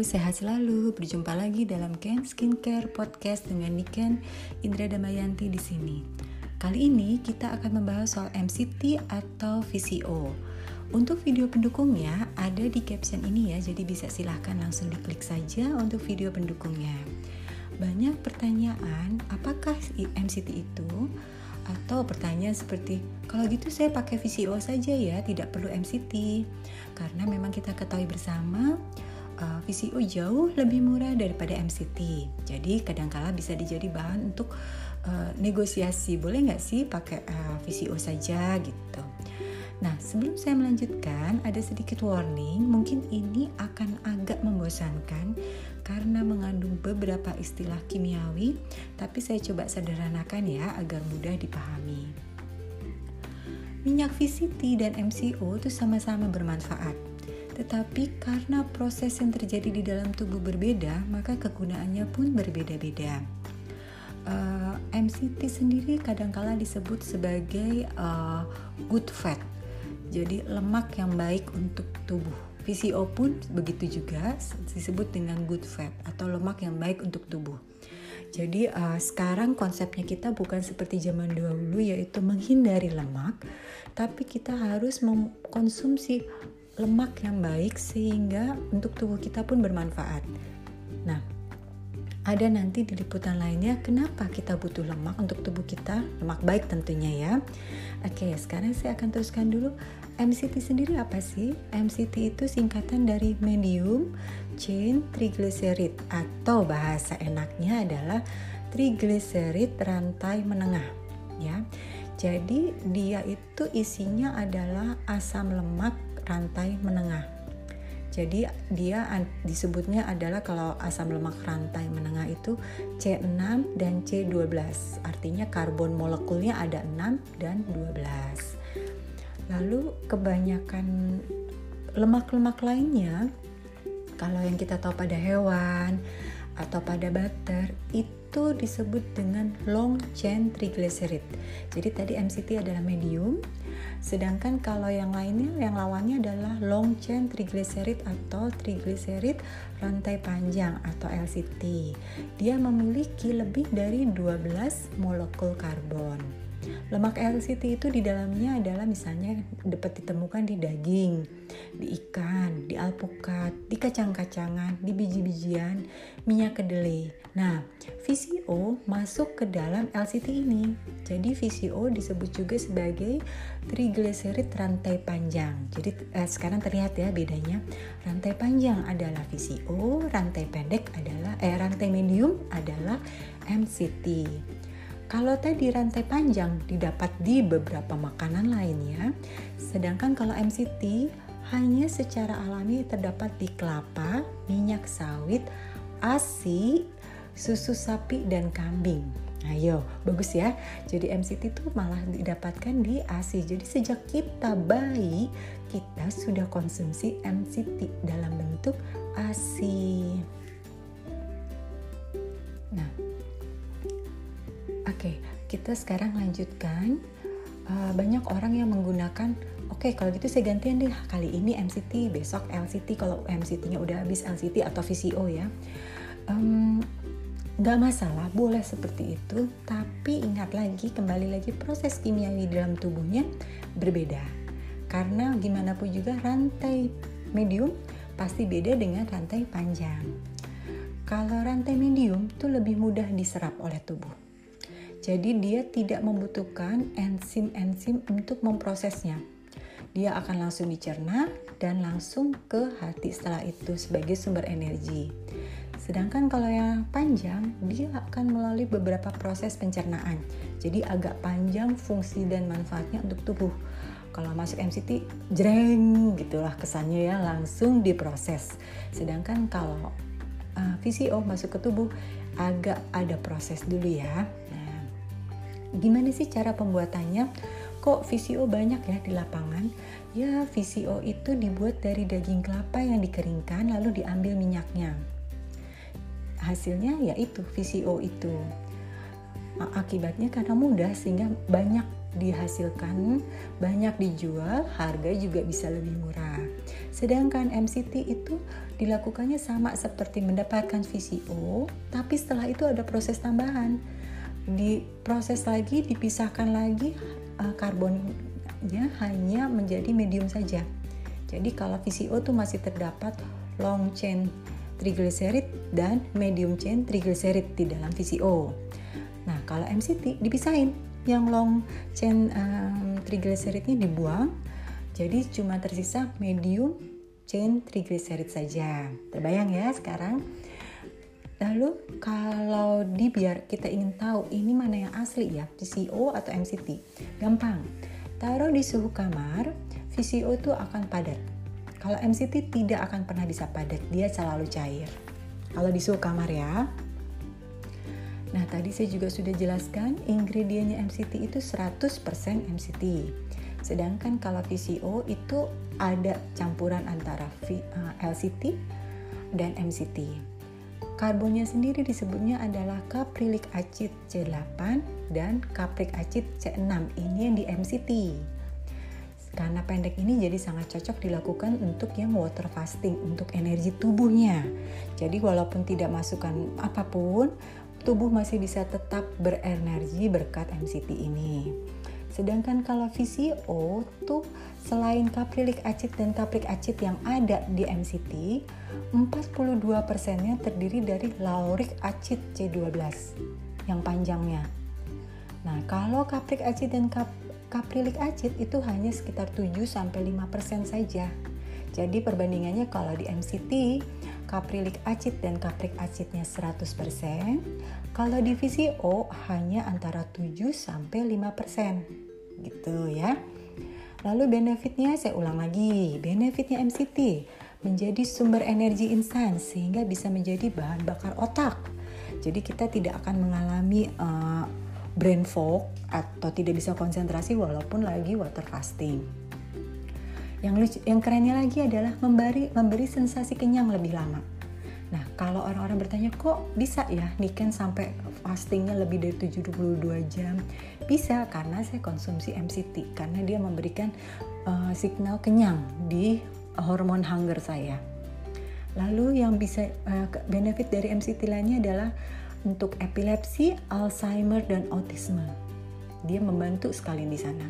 sehat selalu. Berjumpa lagi dalam Ken Skincare Podcast dengan Niken Indra Damayanti di sini. Kali ini kita akan membahas soal MCT atau VCO. Untuk video pendukungnya ada di caption ini ya, jadi bisa silahkan langsung diklik saja untuk video pendukungnya. Banyak pertanyaan, apakah MCT itu? Atau pertanyaan seperti, kalau gitu saya pakai VCO saja ya, tidak perlu MCT. Karena memang kita ketahui bersama, uh, VCO jauh lebih murah daripada MCT. Jadi kadangkala bisa dijadi bahan untuk uh, negosiasi. Boleh nggak sih pakai uh, VCO saja gitu. Nah, sebelum saya melanjutkan, ada sedikit warning. Mungkin ini akan agak membosankan karena mengandung beberapa istilah kimiawi, tapi saya coba sederhanakan ya agar mudah dipahami. Minyak VCT dan MCO itu sama-sama bermanfaat tetapi karena proses yang terjadi di dalam tubuh berbeda, maka kegunaannya pun berbeda-beda. Uh, eh, MCT sendiri kadangkala disebut sebagai uh, good fat, jadi lemak yang baik untuk tubuh. VCO pun begitu juga disebut dengan good fat atau lemak yang baik untuk tubuh. Jadi uh, sekarang konsepnya kita bukan seperti zaman dahulu yaitu menghindari lemak, tapi kita harus mengkonsumsi lemak yang baik sehingga untuk tubuh kita pun bermanfaat. Nah, ada nanti di liputan lainnya kenapa kita butuh lemak untuk tubuh kita, lemak baik tentunya ya. Oke, sekarang saya akan teruskan dulu MCT sendiri apa sih? MCT itu singkatan dari medium chain triglycerid atau bahasa enaknya adalah triglycerid rantai menengah ya. Jadi dia itu isinya adalah asam lemak rantai menengah. Jadi dia disebutnya adalah kalau asam lemak rantai menengah itu C6 dan C12. Artinya karbon molekulnya ada 6 dan 12. Lalu kebanyakan lemak-lemak lainnya kalau yang kita tahu pada hewan atau pada butter itu disebut dengan long chain triglycerid. Jadi tadi MCT adalah medium, sedangkan kalau yang lainnya yang lawannya adalah long chain triglycerid atau triglycerid rantai panjang atau LCT. Dia memiliki lebih dari 12 molekul karbon. Lemak LCT itu di dalamnya adalah misalnya dapat ditemukan di daging, di ikan, di alpukat, di kacang-kacangan, di biji-bijian, minyak kedelai. Nah, VCO masuk ke dalam LCT ini. Jadi VCO disebut juga sebagai triglycerid rantai panjang. Jadi eh, sekarang terlihat ya bedanya. Rantai panjang adalah VCO, rantai pendek adalah eh rantai medium adalah MCT. Kalau tadi rantai panjang didapat di beberapa makanan lainnya, sedangkan kalau MCT hanya secara alami terdapat di kelapa, minyak sawit, ASI, susu sapi dan kambing. Ayo, bagus ya. Jadi MCT itu malah didapatkan di ASI. Jadi sejak kita bayi, kita sudah konsumsi MCT dalam bentuk ASI. Nah, kita sekarang lanjutkan. Uh, banyak orang yang menggunakan, oke okay, kalau gitu saya gantian deh kali ini MCT, besok LCT. Kalau MCT-nya udah habis LCT atau VCO ya. Um, Gak masalah, boleh seperti itu, tapi ingat lagi, kembali lagi proses kimiawi dalam tubuhnya berbeda. Karena gimana pun juga rantai medium pasti beda dengan rantai panjang. Kalau rantai medium itu lebih mudah diserap oleh tubuh. Jadi dia tidak membutuhkan enzim-enzim untuk memprosesnya. Dia akan langsung dicerna dan langsung ke hati setelah itu sebagai sumber energi. Sedangkan kalau yang panjang, dia akan melalui beberapa proses pencernaan. Jadi agak panjang fungsi dan manfaatnya untuk tubuh. Kalau masuk MCT, jreng gitulah kesannya ya, langsung diproses. Sedangkan kalau uh, eh, VCO masuk ke tubuh, agak ada proses dulu ya. Nah, Gimana sih cara pembuatannya? Kok VCO banyak ya di lapangan? Ya, VCO itu dibuat dari daging kelapa yang dikeringkan lalu diambil minyaknya. Hasilnya yaitu VCO itu. Akibatnya karena mudah sehingga banyak dihasilkan, banyak dijual, harga juga bisa lebih murah. Sedangkan MCT itu dilakukannya sama seperti mendapatkan VCO, tapi setelah itu ada proses tambahan. Diproses lagi, dipisahkan lagi uh, karbonnya hanya menjadi medium saja. Jadi kalau VCO itu masih terdapat long chain triglycerid dan medium chain triglycerid di dalam VCO. Nah, kalau MCT dipisahin, yang long chain um, triglyceridnya dibuang, jadi cuma tersisa medium chain triglycerid saja. Terbayang ya sekarang? Lalu kalau di biar kita ingin tahu ini mana yang asli ya, VCO atau MCT, gampang. Taruh di suhu kamar, VCO itu akan padat kalau MCT tidak akan pernah bisa padat, dia selalu cair. Kalau di suhu kamar ya. Nah, tadi saya juga sudah jelaskan ingredientnya MCT itu 100% MCT. Sedangkan kalau VCO itu ada campuran antara eh, LCT dan MCT. Karbonnya sendiri disebutnya adalah caprylic acid C8 dan caprylic acid C6. Ini yang di MCT. Karena pendek ini jadi sangat cocok dilakukan untuk yang water fasting, untuk energi tubuhnya. Jadi walaupun tidak masukkan apa pun, tubuh masih bisa tetap berenergi berkat MCT ini. Sedangkan kalau VCO tuh selain caprylic acid dan caprylic acid yang ada di MCT, 42%-nya terdiri dari lauric acid C12 yang panjangnya. Nah, kalau caprylic acid dan cap Caprylic acid itu hanya sekitar 7-5% saja. Jadi perbandingannya kalau di MCT, caprylic acid dan caprylic acidnya 100%, kalau di VCO hanya antara 7-5%. Gitu ya. Lalu benefitnya saya ulang lagi, benefitnya MCT menjadi sumber energi instan sehingga bisa menjadi bahan bakar otak. Jadi kita tidak akan mengalami uh, brain fog atau tidak bisa konsentrasi walaupun lagi water fasting. Yang lucu, yang kerennya lagi adalah memberi memberi sensasi kenyang lebih lama. Nah, kalau orang-orang bertanya kok bisa ya Niken sampai fastingnya lebih dari 72 jam? Bisa karena saya konsumsi MCT karena dia memberikan uh, signal kenyang di hormon hunger saya. Lalu yang bisa uh, benefit dari MCT lainnya adalah untuk epilepsi, Alzheimer, dan autisme. Dia membantu sekali di sana.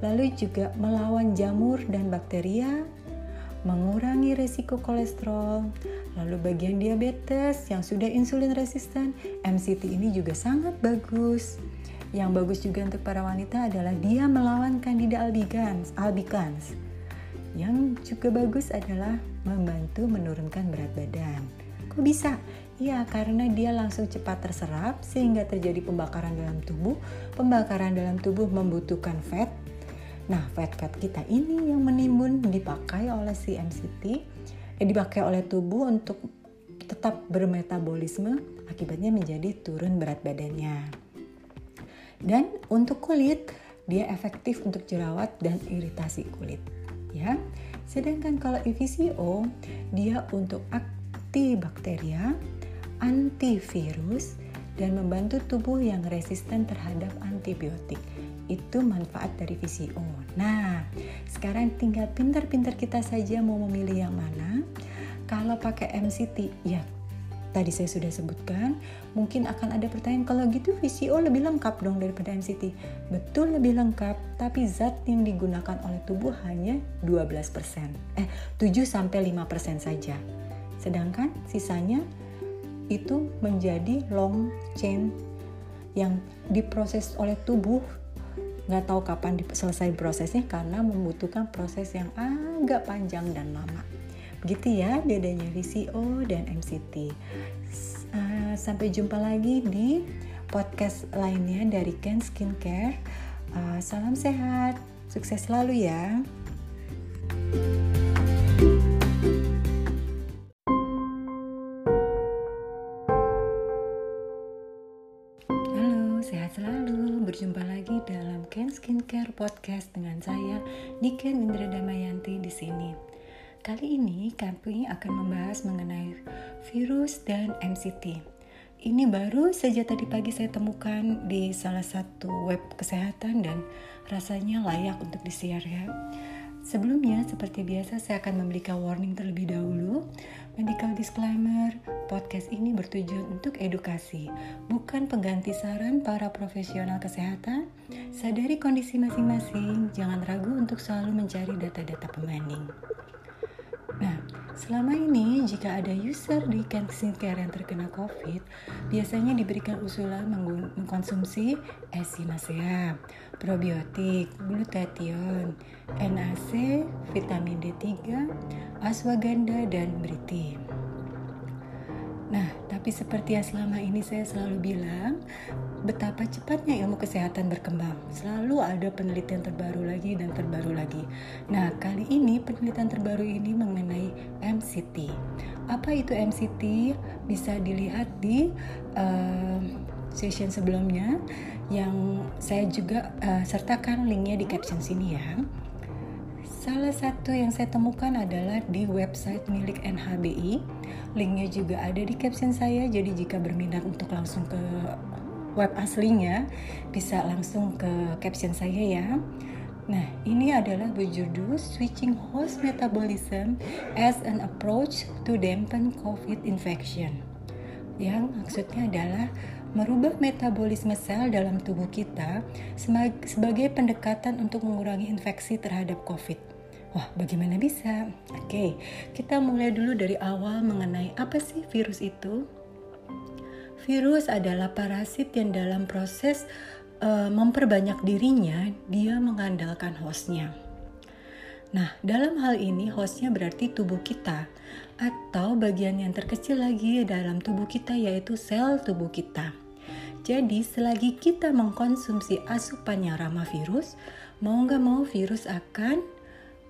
Lalu juga melawan jamur dan bakteria, mengurangi resiko kolesterol, lalu bagian diabetes yang sudah insulin resisten, MCT ini juga sangat bagus. Yang bagus juga untuk para wanita adalah dia melawan candida albicans, albicans. Yang juga bagus adalah membantu menurunkan berat badan. Kok bisa? Ya, karena dia langsung cepat terserap sehingga terjadi pembakaran dalam tubuh. Pembakaran dalam tubuh membutuhkan fat. Nah, fat-fat kita ini yang menimbun dipakai oleh si MCT, eh, dipakai oleh tubuh untuk tetap bermetabolisme, akibatnya menjadi turun berat badannya. Dan untuk kulit, dia efektif untuk jerawat dan iritasi kulit, ya. Sedangkan kalau EVCO, dia untuk antibakteria, antivirus, dan membantu tubuh yang resisten terhadap antibiotik. Itu manfaat dari VCO. Nah, sekarang tinggal pintar-pintar kita saja mau memilih yang mana. Kalau pakai MCT, ya tadi saya sudah sebutkan, mungkin akan ada pertanyaan kalau gitu VCO lebih lengkap dong daripada MCT. Betul lebih lengkap, tapi zat yang digunakan oleh tubuh hanya 12%. Eh, 7 sampai 5% saja. Sedangkan sisanya itu menjadi long chain yang diproses oleh tubuh nggak tahu kapan selesai prosesnya karena membutuhkan proses yang agak panjang dan lama. Begitu ya bedanya VCO dan MCT uh, sampai jumpa lagi di podcast lainnya dari Ken Skincare. Uh, salam sehat sukses selalu ya berjumpa lagi dalam Ken Skincare Podcast dengan saya Niken Indra Damayanti di sini. Kali ini kami akan membahas mengenai virus dan MCT. ini baru saja tadi pagi saya temukan di salah satu web kesehatan dan rasanya layak untuk di-share ya. Sebelumnya, seperti biasa, saya akan memberikan warning terlebih dahulu. Medical disclaimer, podcast ini bertujuan untuk edukasi, bukan pengganti saran para profesional kesehatan. Sadari kondisi masing-masing, jangan ragu untuk selalu mencari data-data pembanding. Nah, selama ini jika ada user di Ken Skincare yang terkena COVID, biasanya diberikan usulan mengkonsumsi echinacea, probiotik, glutathione, NAC, vitamin D3, ashwagandha, dan beriti. Nah, tapi seperti yang selama ini saya selalu bilang, betapa cepatnya ilmu kesehatan berkembang. Selalu ada penelitian terbaru lagi dan terbaru lagi. Nah, kali ini penelitian terbaru ini mengenai MCT. Apa itu MCT? Bisa dilihat di uh, session sebelumnya yang saya juga uh, sertakan linknya di caption sini ya. Salah satu yang saya temukan adalah di website milik NHBI. Linknya juga ada di caption saya, jadi jika berminat untuk langsung ke web aslinya, bisa langsung ke caption saya ya. Nah, ini adalah berjudul Switching Host Metabolism as an Approach to Dampen COVID Infection. Yang maksudnya adalah merubah metabolisme sel dalam tubuh kita sebagai pendekatan untuk mengurangi infeksi terhadap COVID. Wah, bagaimana bisa? Oke, kita mulai dulu dari awal mengenai apa sih virus itu. Virus adalah parasit yang dalam proses uh, memperbanyak dirinya, dia mengandalkan hostnya. Nah, dalam hal ini hostnya berarti tubuh kita atau bagian yang terkecil lagi dalam tubuh kita yaitu sel tubuh kita. Jadi selagi kita mengkonsumsi asupan yang ramah virus, mau nggak mau virus akan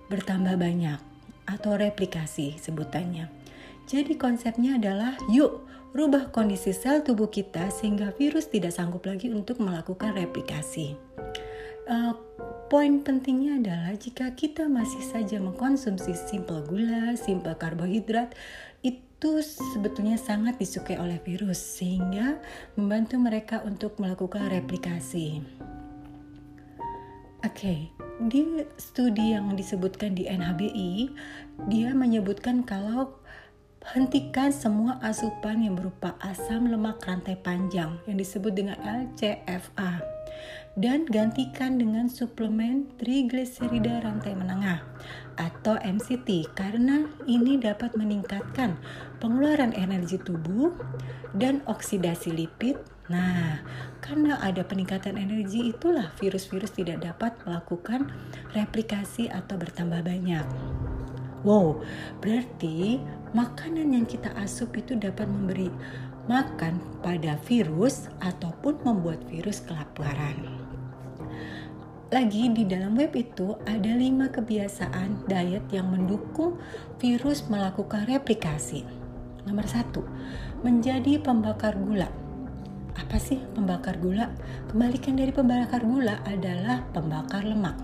bertambah banyak atau replikasi sebutannya. Jadi konsepnya adalah yuk rubah kondisi sel tubuh kita sehingga virus tidak sanggup lagi untuk melakukan replikasi. Uh, poin pentingnya adalah jika kita masih saja mengkonsumsi simpel gula, simpel karbohidrat, itu sebetulnya sangat disukai oleh virus sehingga membantu mereka untuk melakukan replikasi. Oke, okay, di studi yang disebutkan di NHBI, dia menyebutkan kalau hentikan semua asupan yang berupa asam lemak rantai panjang yang disebut dengan LCFA dan gantikan dengan suplemen trigliserida rantai menengah atau MCT karena ini dapat meningkatkan pengeluaran energi tubuh dan oksidasi lipid. Nah, karena ada peningkatan energi itulah virus-virus tidak dapat melakukan replikasi atau bertambah banyak. Wow, berarti makanan yang kita asup itu dapat memberi makan pada virus ataupun membuat virus kelaparan. Lagi di dalam web itu ada lima kebiasaan diet yang mendukung virus melakukan replikasi. Nomor satu, menjadi pembakar gula. Apa sih pembakar gula? Kembalikan dari pembakar gula adalah pembakar lemak.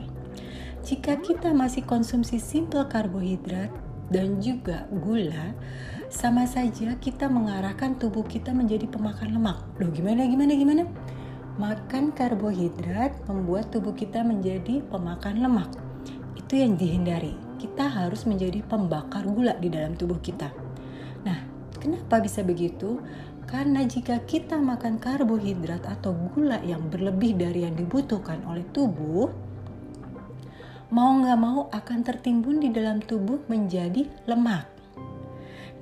Jika kita masih konsumsi simple karbohidrat dan juga gula, sama saja kita mengarahkan tubuh kita menjadi pemakan lemak. Loh gimana gimana gimana? Makan karbohidrat membuat tubuh kita menjadi pemakan lemak. Itu yang dihindari. Kita harus menjadi pembakar gula di dalam tubuh kita. Nah, kenapa bisa begitu? Karena jika kita makan karbohidrat atau gula yang berlebih dari yang dibutuhkan oleh tubuh, mau nggak mau akan tertimbun di dalam tubuh menjadi lemak.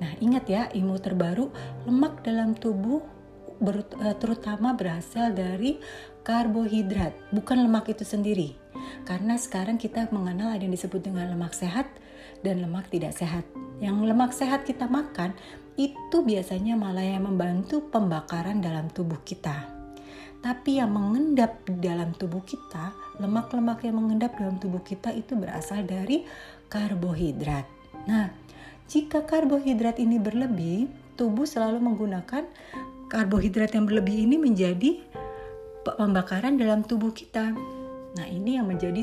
Nah, ingat ya, ilmu terbaru, lemak dalam tubuh ber, uh, terutama berasal dari karbohidrat, bukan lemak itu sendiri. Karena sekarang kita mengenal ada yang disebut dengan lemak sehat dan lemak tidak sehat. Yang lemak sehat kita makan itu biasanya malah yang membantu pembakaran dalam tubuh kita. Tapi yang mengendap di dalam tubuh kita, lemak-lemak yang mengendap dalam tubuh kita itu berasal dari karbohidrat. Nah, jika karbohidrat ini berlebih, tubuh selalu menggunakan karbohidrat yang berlebih ini menjadi pembakaran dalam tubuh kita. Nah, ini yang menjadi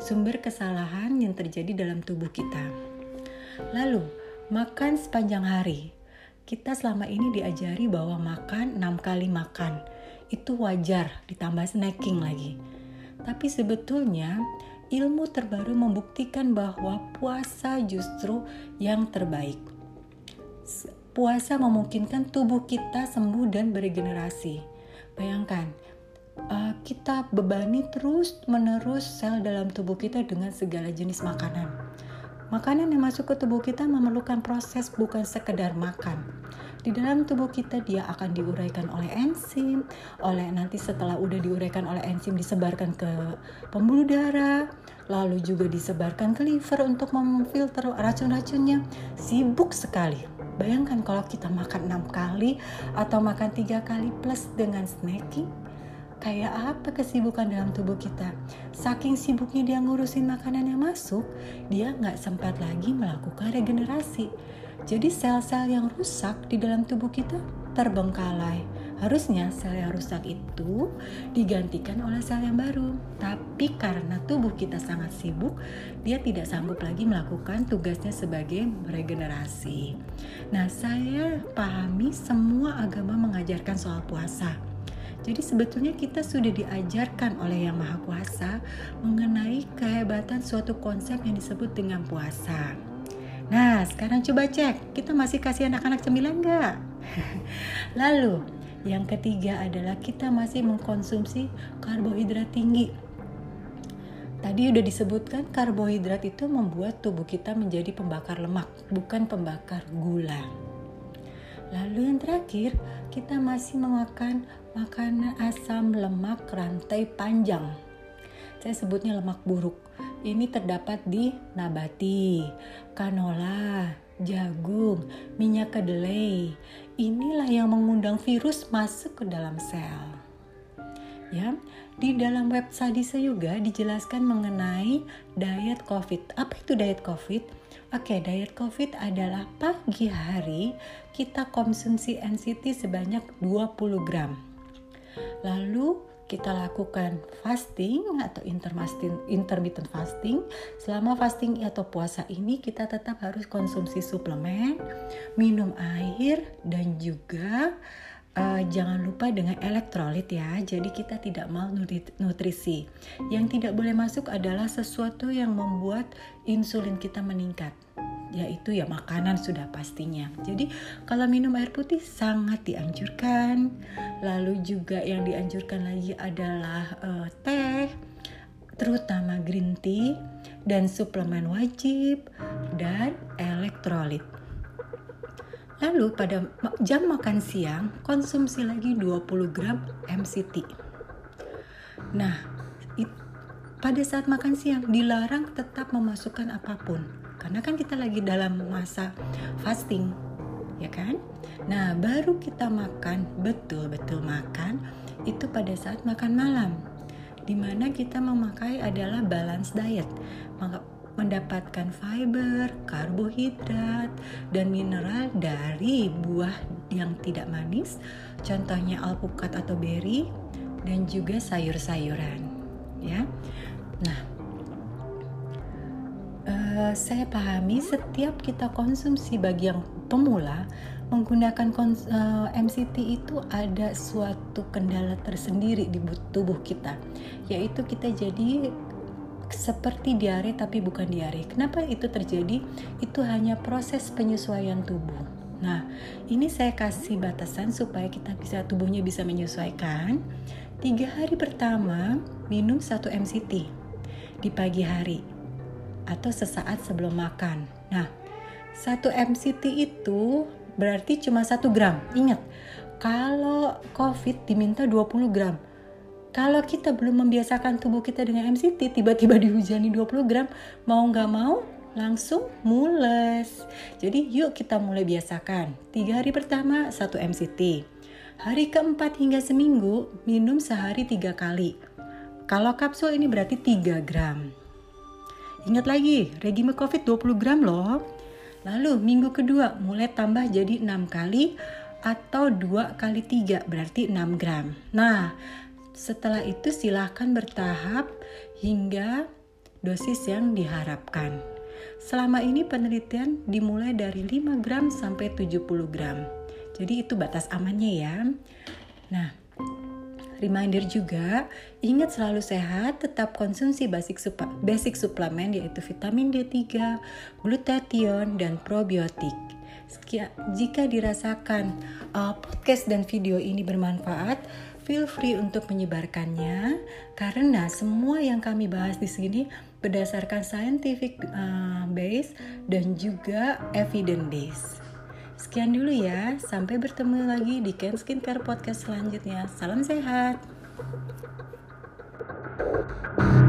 sumber kesalahan yang terjadi dalam tubuh kita. Lalu, makan sepanjang hari. kita selama ini diajari bahwa makan 6 kali makan itu wajar ditambah snacking lagi. Tapi sebetulnya ilmu terbaru membuktikan bahwa puasa justru yang terbaik. Puasa memungkinkan tubuh kita sembuh dan beregenerasi. Bayangkan, uh, kita bebani terus menerus sel dalam tubuh kita dengan segala jenis makanan Makanan yang masuk ke tubuh kita memerlukan proses bukan sekedar makan. Di dalam tubuh kita dia akan diuraikan oleh enzim, oleh nanti setelah udah diuraikan oleh enzim disebarkan ke pembuluh darah, lalu juga disebarkan ke liver untuk memfilter racun-racunnya. Sibuk sekali. Bayangkan kalau kita makan enam kali atau makan tiga kali plus dengan snacking, kayak apa kesibukan dalam tubuh kita. Saking sibuknya dia ngurusin makanan yang masuk, dia nggak sempat lagi melakukan regenerasi. Jadi sel-sel yang rusak di dalam tubuh kita terbengkalai. Harusnya sel yang rusak itu digantikan oleh sel yang baru. Tapi karena tubuh kita sangat sibuk, dia tidak sanggup lagi melakukan tugasnya sebagai regenerasi. Nah, saya pahami semua agama mengajarkan soal puasa jadi sebetulnya kita sudah diajarkan oleh Yang Maha Kuasa mengenai kehebatan suatu konsep yang disebut dengan puasa. Nah, sekarang coba cek, kita masih kasih anak-anak cemilan nggak? Lalu, yang ketiga adalah kita masih mengkonsumsi karbohidrat tinggi. Tadi udah disebutkan karbohidrat itu membuat tubuh kita menjadi pembakar lemak, bukan pembakar gula. Lalu yang terakhir, kita masih memakan makanan asam lemak rantai panjang. Saya sebutnya lemak buruk. Ini terdapat di nabati, kanola, jagung, minyak kedelai. Inilah yang mengundang virus masuk ke dalam sel. Ya, di dalam web Sadisa juga dijelaskan mengenai diet COVID. Apa itu diet COVID? Oke, diet COVID adalah pagi hari kita konsumsi NCT sebanyak 20 gram. Lalu kita lakukan fasting atau intermittent fasting. Selama fasting atau puasa ini kita tetap harus konsumsi suplemen, minum air dan juga uh, jangan lupa dengan elektrolit ya. Jadi kita tidak malnutrisi. Yang tidak boleh masuk adalah sesuatu yang membuat insulin kita meningkat yaitu ya makanan sudah pastinya. Jadi kalau minum air putih sangat dianjurkan. Lalu juga yang dianjurkan lagi adalah uh, teh, terutama green tea dan suplemen wajib dan elektrolit. Lalu pada jam makan siang konsumsi lagi 20 gram MCT. Nah, pada saat makan siang dilarang tetap memasukkan apa pun karena kan kita lagi dalam masa fasting ya kan? Nah baru kita makan betul-betul makan itu pada saat makan malam. Di mana kita memakai adalah balance diet. Mendapatkan fiber, karbohidrat, dan mineral dari buah yang tidak manis, contohnya alpukat atau berry, dan juga sayur-sayuran. Ya, nah Eh, saya pahami setiap kita konsumsi bagi yang pemula menggunakan uh, eh, MCT itu ada suatu kendala tersendiri di tubuh kita yaitu kita jadi seperti diare tapi bukan diare. Kenapa itu terjadi? Itu hanya proses penyesuaian tubuh. Nah, ini saya kasih batasan supaya kita bisa tubuhnya bisa menyesuaikan. Tiga hari pertama minum satu MCT di pagi hari atau sesaat sebelum makan. Nah, satu MCT itu berarti cuma satu gram. Ingat, kalau COVID diminta 20 gram. Kalau kita belum membiasakan tubuh kita dengan MCT, tiba-tiba dihujani 20 gram, mau nggak mau langsung mules. Jadi yuk kita mulai biasakan. Tiga hari pertama satu MCT. Hari keempat hingga seminggu minum sehari tiga kali. Kalau kapsul ini berarti 3 gram. Ingat lagi, regime COVID 20 gram loh. Lalu minggu kedua mulai tambah jadi 6 kali atau 2 kali 3 berarti 6 gram. Nah, setelah itu silahkan bertahap hingga dosis yang diharapkan. Selama ini penelitian dimulai dari 5 gram sampai 70 gram. Jadi itu batas amannya ya. Nah, Reminder juga, ingat selalu sehat, tetap konsumsi basic, supa, basic suplemen yaitu vitamin D3, glutathione, dan probiotik. Jika dirasakan uh, podcast dan video ini bermanfaat, feel free untuk menyebarkannya karena semua yang kami bahas di sini berdasarkan scientific uh, base dan juga evidence base. Sekian dulu ya, sampai bertemu lagi di Ken Skincare Podcast selanjutnya. Salam sehat. thank you